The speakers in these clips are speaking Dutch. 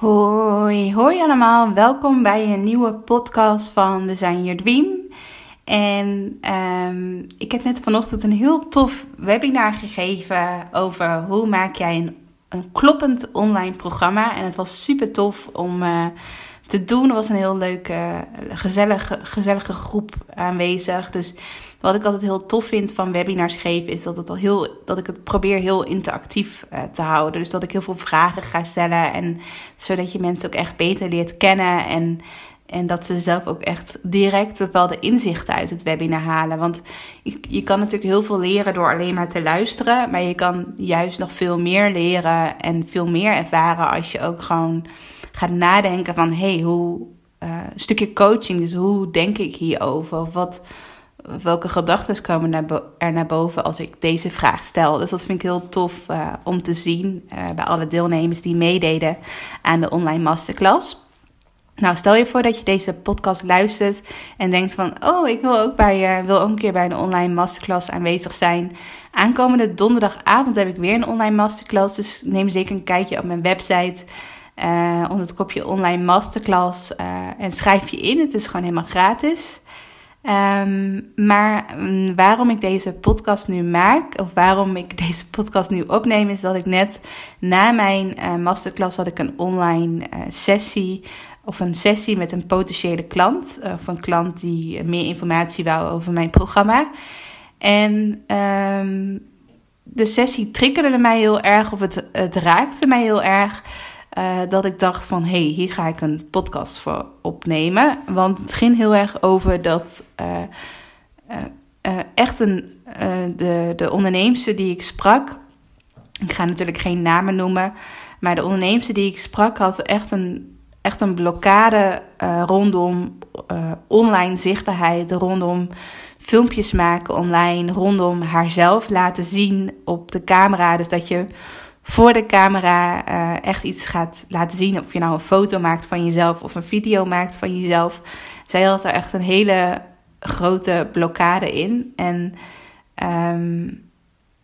Hoi, hoi allemaal. Welkom bij een nieuwe podcast van Design Your Dream. En ehm, ik heb net vanochtend een heel tof webinar gegeven over hoe maak jij een, een kloppend online programma. En het was super tof om eh, te doen. Er was een heel leuke, gezellige, gezellige groep aanwezig. Dus wat ik altijd heel tof vind van webinars geven, is dat, het al heel, dat ik het probeer heel interactief uh, te houden. Dus dat ik heel veel vragen ga stellen. En zodat je mensen ook echt beter leert kennen. En en dat ze zelf ook echt direct bepaalde inzichten uit het webinar halen. Want je, je kan natuurlijk heel veel leren door alleen maar te luisteren. Maar je kan juist nog veel meer leren en veel meer ervaren als je ook gewoon gaat nadenken van... hé, hey, hoe... Uh, een stukje coaching, dus hoe denk ik hierover? Of wat, welke gedachten komen er naar boven als ik deze vraag stel? Dus dat vind ik heel tof uh, om te zien uh, bij alle deelnemers die meededen aan de online masterclass. Nou, stel je voor dat je deze podcast luistert en denkt van, oh, ik wil ook, bij, uh, wil ook een keer bij een online masterclass aanwezig zijn. Aankomende donderdagavond heb ik weer een online masterclass, dus neem zeker een kijkje op mijn website onder het kopje online masterclass en schrijf je in. Het is gewoon helemaal gratis. Um, maar um, waarom ik deze podcast nu maak, of waarom ik deze podcast nu opneem, is dat ik net na mijn uh, masterclass had ik een online uh, sessie of een sessie met een potentiële klant. Of een klant die meer informatie wou over mijn programma. En um, de sessie triggerde mij heel erg, of het, het raakte mij heel erg. Uh, dat ik dacht van, hé, hey, hier ga ik een podcast voor opnemen. Want het ging heel erg over dat uh, uh, echt een, de, de onderneemster die ik sprak... Ik ga natuurlijk geen namen noemen, maar de onderneemster die ik sprak had echt een echt een blokkade rondom online zichtbaarheid, rondom filmpjes maken online, rondom haarzelf laten zien op de camera. Dus dat je voor de camera uh, echt iets gaat laten zien. Of je nou een foto maakt van jezelf of een video maakt van jezelf. Zij had er echt een hele grote blokkade in. En um,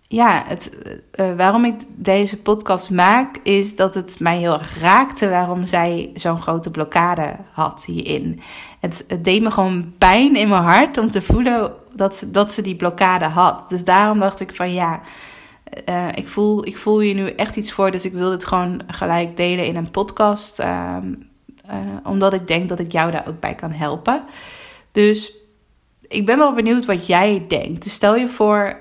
ja, het, uh, waarom ik deze podcast maak, is dat het mij heel erg raakte waarom zij zo'n grote blokkade had hierin. Het, het, deed me gewoon pijn in mijn hart om te voelen dat dat ze die blokkade had. Dus daarom dacht ik van ja, uh, ik, voel, ik voel hier nu echt iets voor, dus ik wil dit gewoon gelijk delen in een podcast. Uh, uh, omdat ik denk dat ik jou daar ook bij kan helpen. Dus ik ben wel benieuwd wat jij denkt. Dus stel je voor,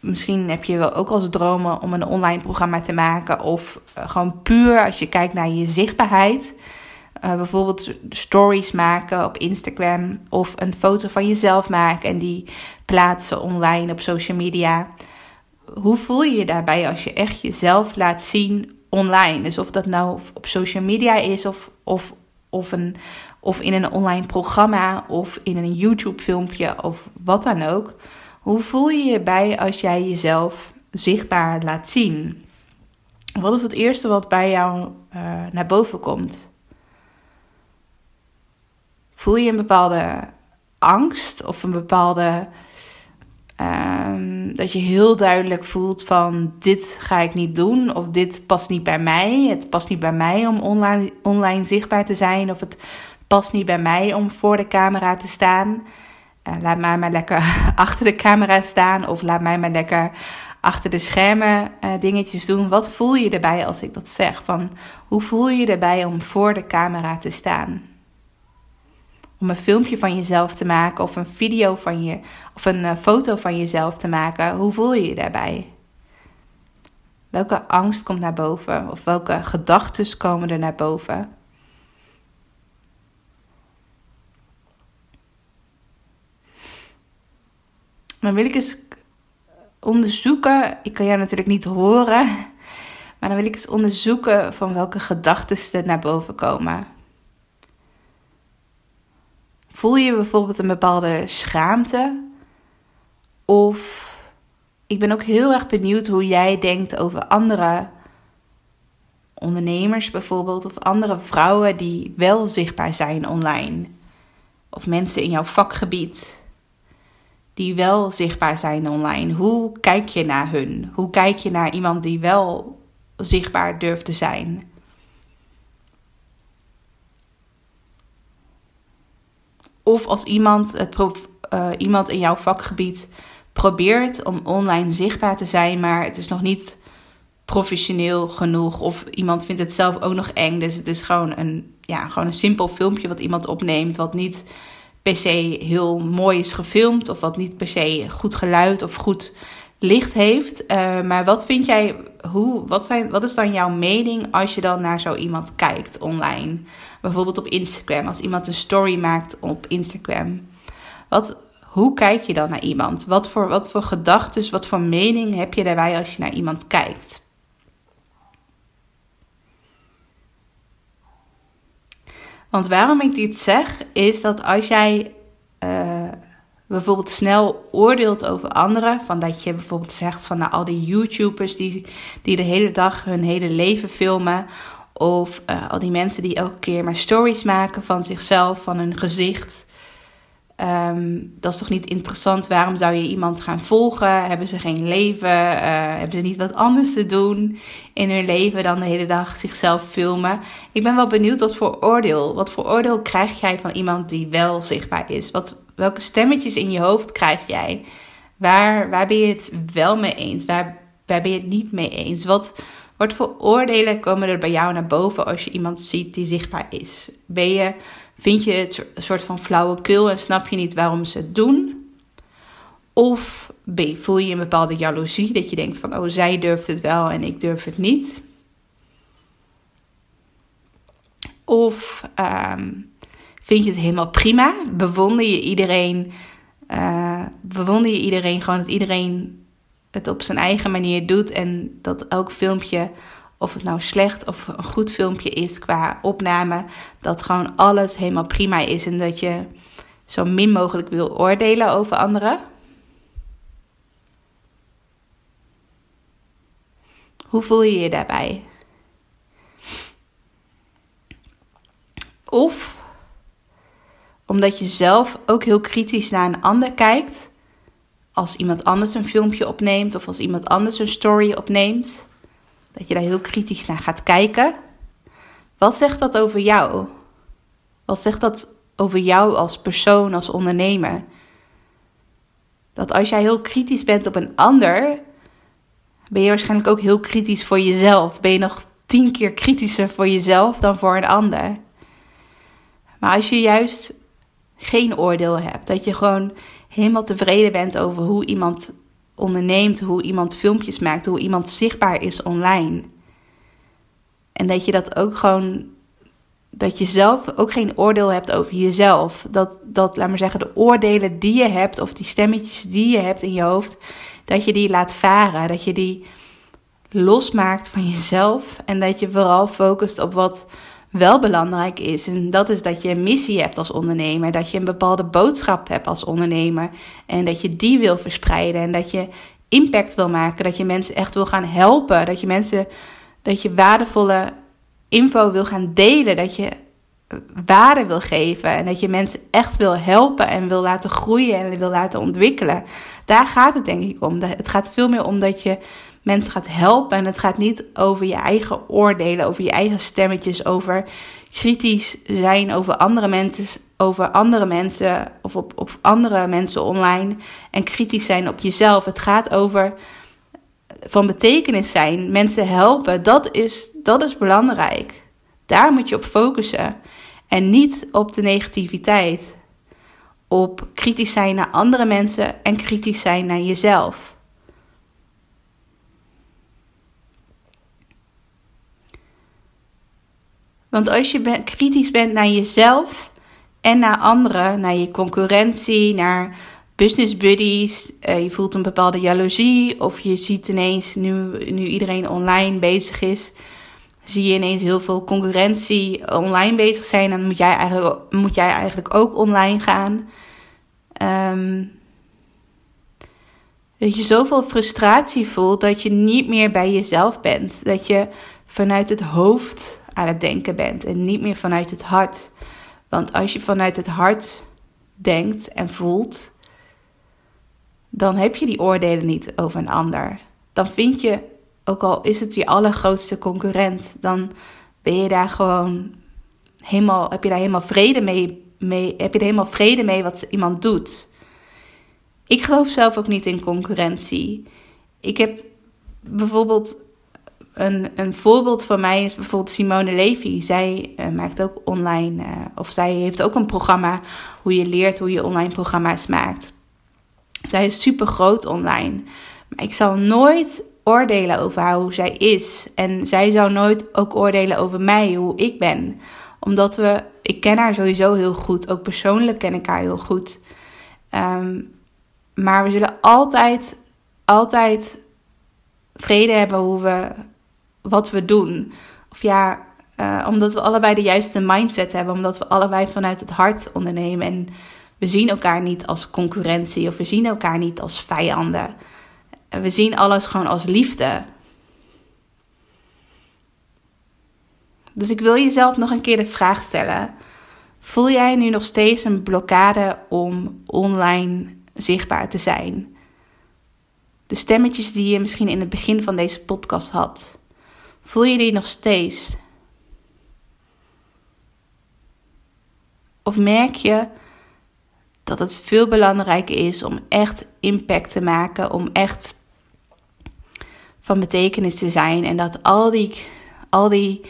misschien heb je wel ook als dromen om een online programma te maken. Of uh, gewoon puur als je kijkt naar je zichtbaarheid. Bijvoorbeeld stories maken op Instagram. Of een foto van jezelf maken en die plaatsen online op social media. Hoe voel je je daarbij als je echt jezelf laat zien online? Dus of dat nou op social media is of, of, of, een, of in een online programma of in een YouTube filmpje of wat dan ook. Hoe voel je je bij als jij jezelf zichtbaar laat zien? Wat is het eerste wat bij jou uh, naar boven komt? Voel je een bepaalde angst of een bepaalde. Um, dat je heel duidelijk voelt van dit ga ik niet doen of dit past niet bij mij. Het past niet bij mij om online, online zichtbaar te zijn of het past niet bij mij om voor de camera te staan. Uh, laat mij maar lekker achter de camera staan of laat mij maar lekker achter de schermen uh, dingetjes doen. Wat voel je erbij als ik dat zeg? Van, hoe voel je erbij om voor de camera te staan? Om een filmpje van jezelf te maken of een video van je of een uh, foto van jezelf te maken. Hoe voel je je daarbij? Welke angst komt naar boven? Of welke gedachten komen er naar boven? Dan wil ik eens onderzoeken. Ik kan jou natuurlijk niet horen. Maar dan wil ik eens onderzoeken van welke gedachten er naar boven komen. Voel je bijvoorbeeld een bepaalde schaamte? Of ik ben ook heel erg benieuwd hoe jij denkt over andere ondernemers bijvoorbeeld, of andere vrouwen die wel zichtbaar zijn online. Of mensen in jouw vakgebied die wel zichtbaar zijn online. Hoe kijk je naar hun? Hoe kijk je naar iemand die wel zichtbaar durft te zijn? Of als iemand, het uh, iemand in jouw vakgebied probeert om online zichtbaar te zijn, maar het is nog niet professioneel genoeg. Of iemand vindt het zelf ook nog eng. Dus het is gewoon een, ja, gewoon een simpel filmpje wat iemand opneemt, wat niet per se heel mooi is gefilmd, of wat niet per se goed geluid of goed licht heeft. Uh, maar wat vind jij, hoe, wat, zijn, wat is dan jouw mening als je dan naar zo iemand kijkt online? Bijvoorbeeld op Instagram, als iemand een story maakt op Instagram. Wat, hoe kijk je dan naar iemand? Wat voor, wat voor gedachten, wat voor mening heb je daarbij als je naar iemand kijkt? Want waarom ik dit zeg, is dat als jij uh, bijvoorbeeld snel oordeelt over anderen, van dat je bijvoorbeeld zegt van nou, al die YouTubers die, die de hele dag hun hele leven filmen, of uh, al die mensen die elke keer maar stories maken van zichzelf, van hun gezicht. Um, dat is toch niet interessant? Waarom zou je iemand gaan volgen? Hebben ze geen leven? Uh, hebben ze niet wat anders te doen in hun leven dan de hele dag zichzelf filmen? Ik ben wel benieuwd wat voor oordeel. Wat voor oordeel krijg jij van iemand die wel zichtbaar is? Wat, welke stemmetjes in je hoofd krijg jij? Waar, waar ben je het wel mee eens? Waar, waar ben je het niet mee eens? Wat, wat voor oordelen komen er bij jou naar boven als je iemand ziet die zichtbaar is? Ben je Vind je het een soort van flauwekul en snap je niet waarom ze het doen? Of B, voel je een bepaalde jaloezie dat je denkt van, oh, zij durft het wel en ik durf het niet? Of um, vind je het helemaal prima? Bewonder je iedereen, uh, bewonder je iedereen gewoon dat iedereen het op zijn eigen manier doet en dat elk filmpje of het nou slecht of een goed filmpje is qua opname, dat gewoon alles helemaal prima is en dat je zo min mogelijk wil oordelen over anderen. Hoe voel je je daarbij? Of omdat je zelf ook heel kritisch naar een ander kijkt, als iemand anders een filmpje opneemt of als iemand anders een story opneemt dat je daar heel kritisch naar gaat kijken. Wat zegt dat over jou? Wat zegt dat over jou als persoon, als ondernemer? Dat als jij heel kritisch bent op een ander, ben je waarschijnlijk ook heel kritisch voor jezelf. Ben je nog tien keer kritischer voor jezelf dan voor een ander. Maar als je juist geen oordeel hebt, dat je gewoon helemaal tevreden bent over hoe iemand onderneemt, hoe iemand filmpjes maakt, hoe iemand zichtbaar is online. En dat je dat ook gewoon, dat je zelf ook geen oordeel hebt over jezelf. Dat, dat, laat maar zeggen, de oordelen die je hebt, of die stemmetjes die je hebt in je hoofd, dat je die laat varen. Dat je die losmaakt van jezelf en dat je vooral focust op wat wel belangrijk is. En dat is dat je een missie hebt als ondernemer. Dat je een bepaalde boodschap hebt als ondernemer. En dat je die wil verspreiden. En dat je impact wil maken. Dat je mensen echt wil gaan helpen. Dat je mensen, dat je waardevolle info wil gaan delen. Dat je waarde wil geven. En dat je mensen echt wil helpen en wil laten groeien en wil laten ontwikkelen. Daar gaat het denk ik om. Het gaat veel meer om dat je mensen gaat helpen. En het gaat niet over je eigen oordelen, over je eigen stemmetjes, over kritisch zijn over andere mensen, over andere mensen of op, op andere mensen online. En kritisch zijn op jezelf. Het gaat over van betekenis zijn, mensen helpen. Dat is, dat is belangrijk. Daar moet je op focussen. En niet op de negativiteit. Op kritisch zijn naar andere mensen en kritisch zijn naar jezelf. Want als je kritisch bent naar jezelf en naar anderen, naar je concurrentie, naar business buddies, uh, je voelt een bepaalde jaloezie of je ziet ineens, nu, nu iedereen online bezig is, zie je ineens heel veel concurrentie online bezig zijn. Dan moet jij eigenlijk, moet jij eigenlijk ook online gaan. Um, dat je zoveel frustratie voelt dat je niet meer bij jezelf bent. Dat je vanuit het hoofd aan het denken bent en niet meer vanuit het hart. Want als je vanuit het hart denkt en voelt, dan heb je die oordelen niet over een ander. Dan vind je, ook al is het je allergrootste concurrent, dan ben je daar gewoon helemaal, heb je daar helemaal vrede mee, mee heb je er helemaal vrede mee wat iemand doet. Ik geloof zelf ook niet in concurrentie. Ik heb bijvoorbeeld een, een voorbeeld van mij is bijvoorbeeld Simone Levy. Zij uh, maakt ook online, uh, of zij heeft ook een programma hoe je leert hoe je online programma's maakt. Zij is super groot online. Maar ik zal nooit oordelen over haar, hoe zij is. En zij zou nooit ook oordelen over mij, hoe ik ben. Omdat we, ik ken haar sowieso heel goed. Ook persoonlijk ken ik haar heel goed. Um, maar we zullen altijd, altijd vrede hebben hoe we, wat we doen. Of ja, uh, omdat we allebei de juiste mindset hebben. Omdat we allebei vanuit het hart ondernemen. En we zien elkaar niet als concurrentie. Of we zien elkaar niet als vijanden. We zien alles gewoon als liefde. Dus ik wil jezelf nog een keer de vraag stellen. Voel jij nu nog steeds een blokkade om online zichtbaar te zijn. De stemmetjes die je misschien in het begin van deze podcast had, voel je die nog steeds? Of merk je dat het veel belangrijker is om echt impact te maken, om echt van betekenis te zijn en dat al die, al die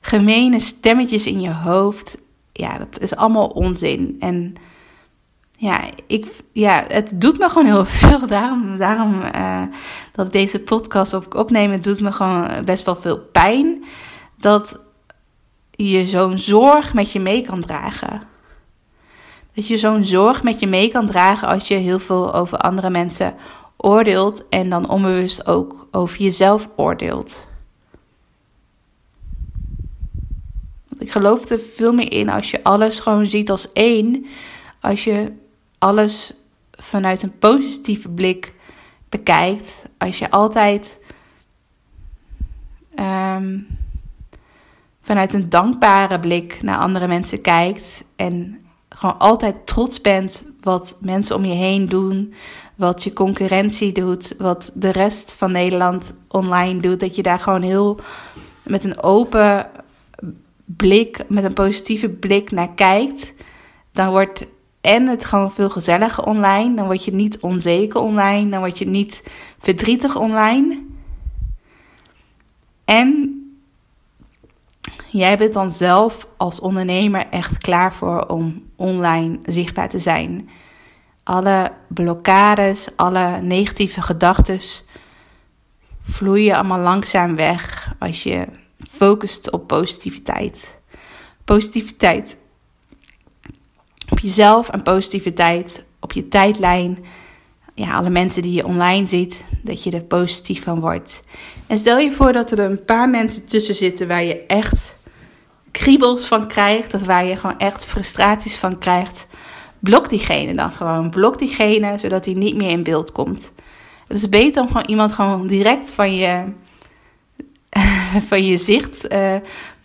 gemene stemmetjes in je hoofd, ja, dat is allemaal onzin. En ja, ik, ja, het doet me gewoon heel veel. Daarom, daarom uh, dat ik deze podcast op, opnemen, doet me gewoon best wel veel pijn. Dat je zo'n zorg met je mee kan dragen. Dat je zo'n zorg met je mee kan dragen als je heel veel over andere mensen oordeelt en dan onbewust ook over jezelf oordeelt. Ik geloof er veel meer in als je alles gewoon ziet als één. Als je alles vanuit een positieve blik bekijkt, als je altijd ehm, vanuit een dankbare blik naar andere mensen kijkt en gewoon altijd trots bent wat mensen om je heen doen, wat je concurrentie doet, wat de rest van Nederland online doet, dat je daar gewoon heel met een open blik, met een positieve blik naar kijkt, dan wordt en het gewoon veel gezelliger online. Dan word je niet onzeker online. Dan word je niet verdrietig online. En jij bent dan zelf als ondernemer echt klaar voor om online zichtbaar te zijn. Alle blokkades, alle negatieve gedachten vloeien allemaal langzaam weg als je focust op positiviteit. Positiviteit jezelf en positiviteit, op je tijdlijn. Ja, alle mensen die je online ziet, dat je er positief van wordt. En stel je voor dat er een paar mensen tussen zitten waar je echt kriebels van krijgt, of waar je gewoon echt frustraties van krijgt. Blok diegene dan gewoon. Blok diegene, zodat hij niet meer in beeld komt. Het is beter om gewoon iemand gewoon direct van je, van je zicht, uh,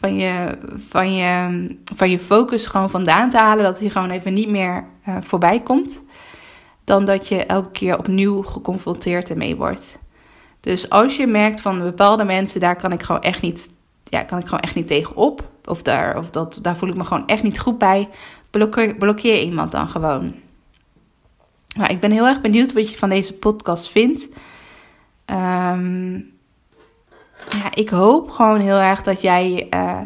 van je, van je, van je focus gewoon vandaan te halen. Dat hij gewoon even niet meer uh, voorbij komt. Dan dat je elke keer opnieuw geconfronteerd ermee wordt. Dus als je merkt van bepaalde mensen, daar kan ik gewoon echt niet, ja, kan ik gewoon echt niet tegenop. Of, daar, of dat, daar voel ik me gewoon echt niet goed bij. Blokkeer, blokkeer iemand dan gewoon. Maar ik ben heel erg benieuwd wat je van deze podcast vindt. Um, ja, ik hoop gewoon heel erg dat jij, uh,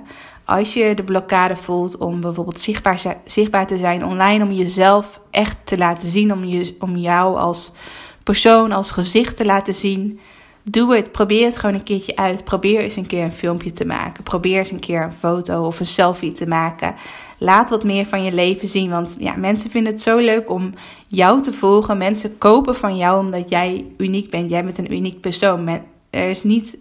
als je de blokkade voelt om bijvoorbeeld zichtbaar, zichtbaar te zijn online, om jezelf echt te laten zien, om, je, om jou als persoon, als gezicht te laten zien, doe het. Probeer het gewoon een keertje uit. Probeer eens een keer een filmpje te maken. Probeer eens een keer een foto of een selfie te maken. Laat wat meer van je leven zien. Want ja, mensen vinden het zo leuk om jou te volgen. Mensen kopen van jou omdat jij uniek bent. Jij bent een uniek persoon. Er is niet.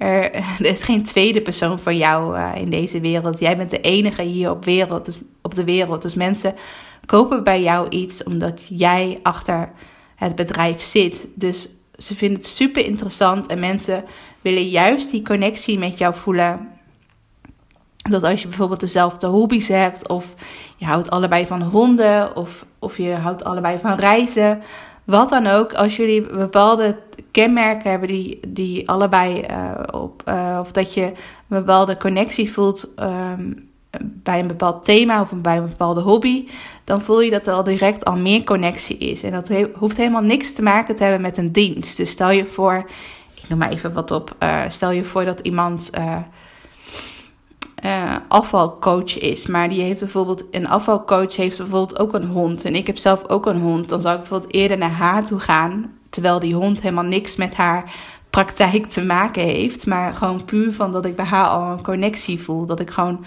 Er, er is geen tweede persoon van jou uh, in deze wereld. Jij bent de enige hier op, wereld, dus, op de wereld. Dus mensen kopen bij jou iets omdat jij achter het bedrijf zit. Dus ze vinden het super interessant en mensen willen juist die connectie met jou voelen. Dat als je bijvoorbeeld dezelfde hobby's hebt, of je houdt allebei van honden, of, of je houdt allebei van reizen, wat dan ook, als jullie bepaalde kenmerken hebben die, die allebei uh, op, uh, of dat je een bepaalde connectie voelt um, bij een bepaald thema of bij een bepaalde hobby, dan voel je dat er al direct al meer connectie is. En dat hoeft helemaal niks te maken te hebben met een dienst. Dus stel je voor, ik noem maar even wat op, uh, stel je voor dat iemand uh, afvalcoach is, maar die heeft bijvoorbeeld, een afvalcoach heeft bijvoorbeeld ook een hond. En ik heb zelf ook een hond. Dan zou ik bijvoorbeeld eerder naar haar toe gaan, terwijl die hond helemaal niks met haar praktijk te maken heeft, maar gewoon puur van dat ik bij haar al een connectie voel. Dat ik gewoon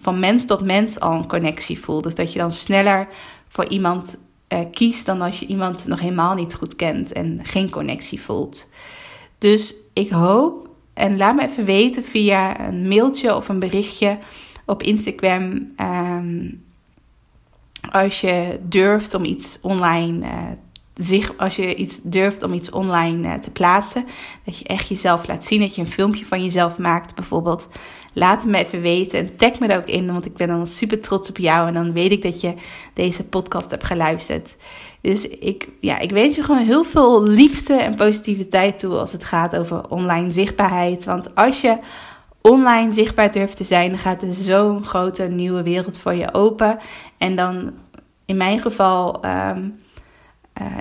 van mens tot mens al een connectie voelt. Dus dat je dan sneller voor iemand uh, kiest dan als je iemand nog helemaal niet goed kent en geen connectie voelt. Dus ik hoop, en laat me even weten via een mailtje of een berichtje op Instagram. Um, als je durft om iets online uh, zich, als je iets durft om iets online uh, te plaatsen, dat je echt jezelf laat zien, dat je een filmpje van jezelf maakt bijvoorbeeld. Laat het me even weten en tag me er ook in, want ik ben dan super trots op jou en dan weet ik dat je deze podcast hebt geluisterd. Dus ik, ja, ik wens je gewoon heel veel liefde en positiviteit toe als het gaat over online zichtbaarheid. Want als je online zichtbaar durft te zijn, dan gaat er zo'n grote nieuwe wereld voor je open. En dan in mijn geval. Um,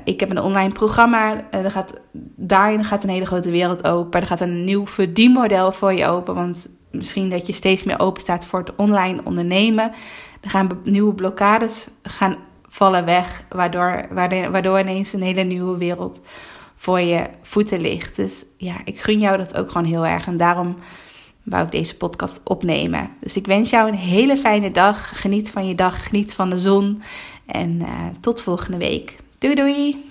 ik heb een online programma. Gaat, daarin gaat een hele grote wereld open. Er gaat een nieuw verdienmodel voor je open. Want misschien dat je steeds meer open staat voor het online ondernemen. Er gaan nieuwe blokkades gaan vallen weg, waardoor, waardoor, ineens een hele nieuwe wereld voor je voeten ligt. Dus ja, ik gun jou dat ook gewoon heel erg. En daarom wou ik deze podcast opnemen. Dus ik wens jou een hele fijne dag. Geniet van je dag, geniet van de zon. En uh, tot volgende week. Doei doei!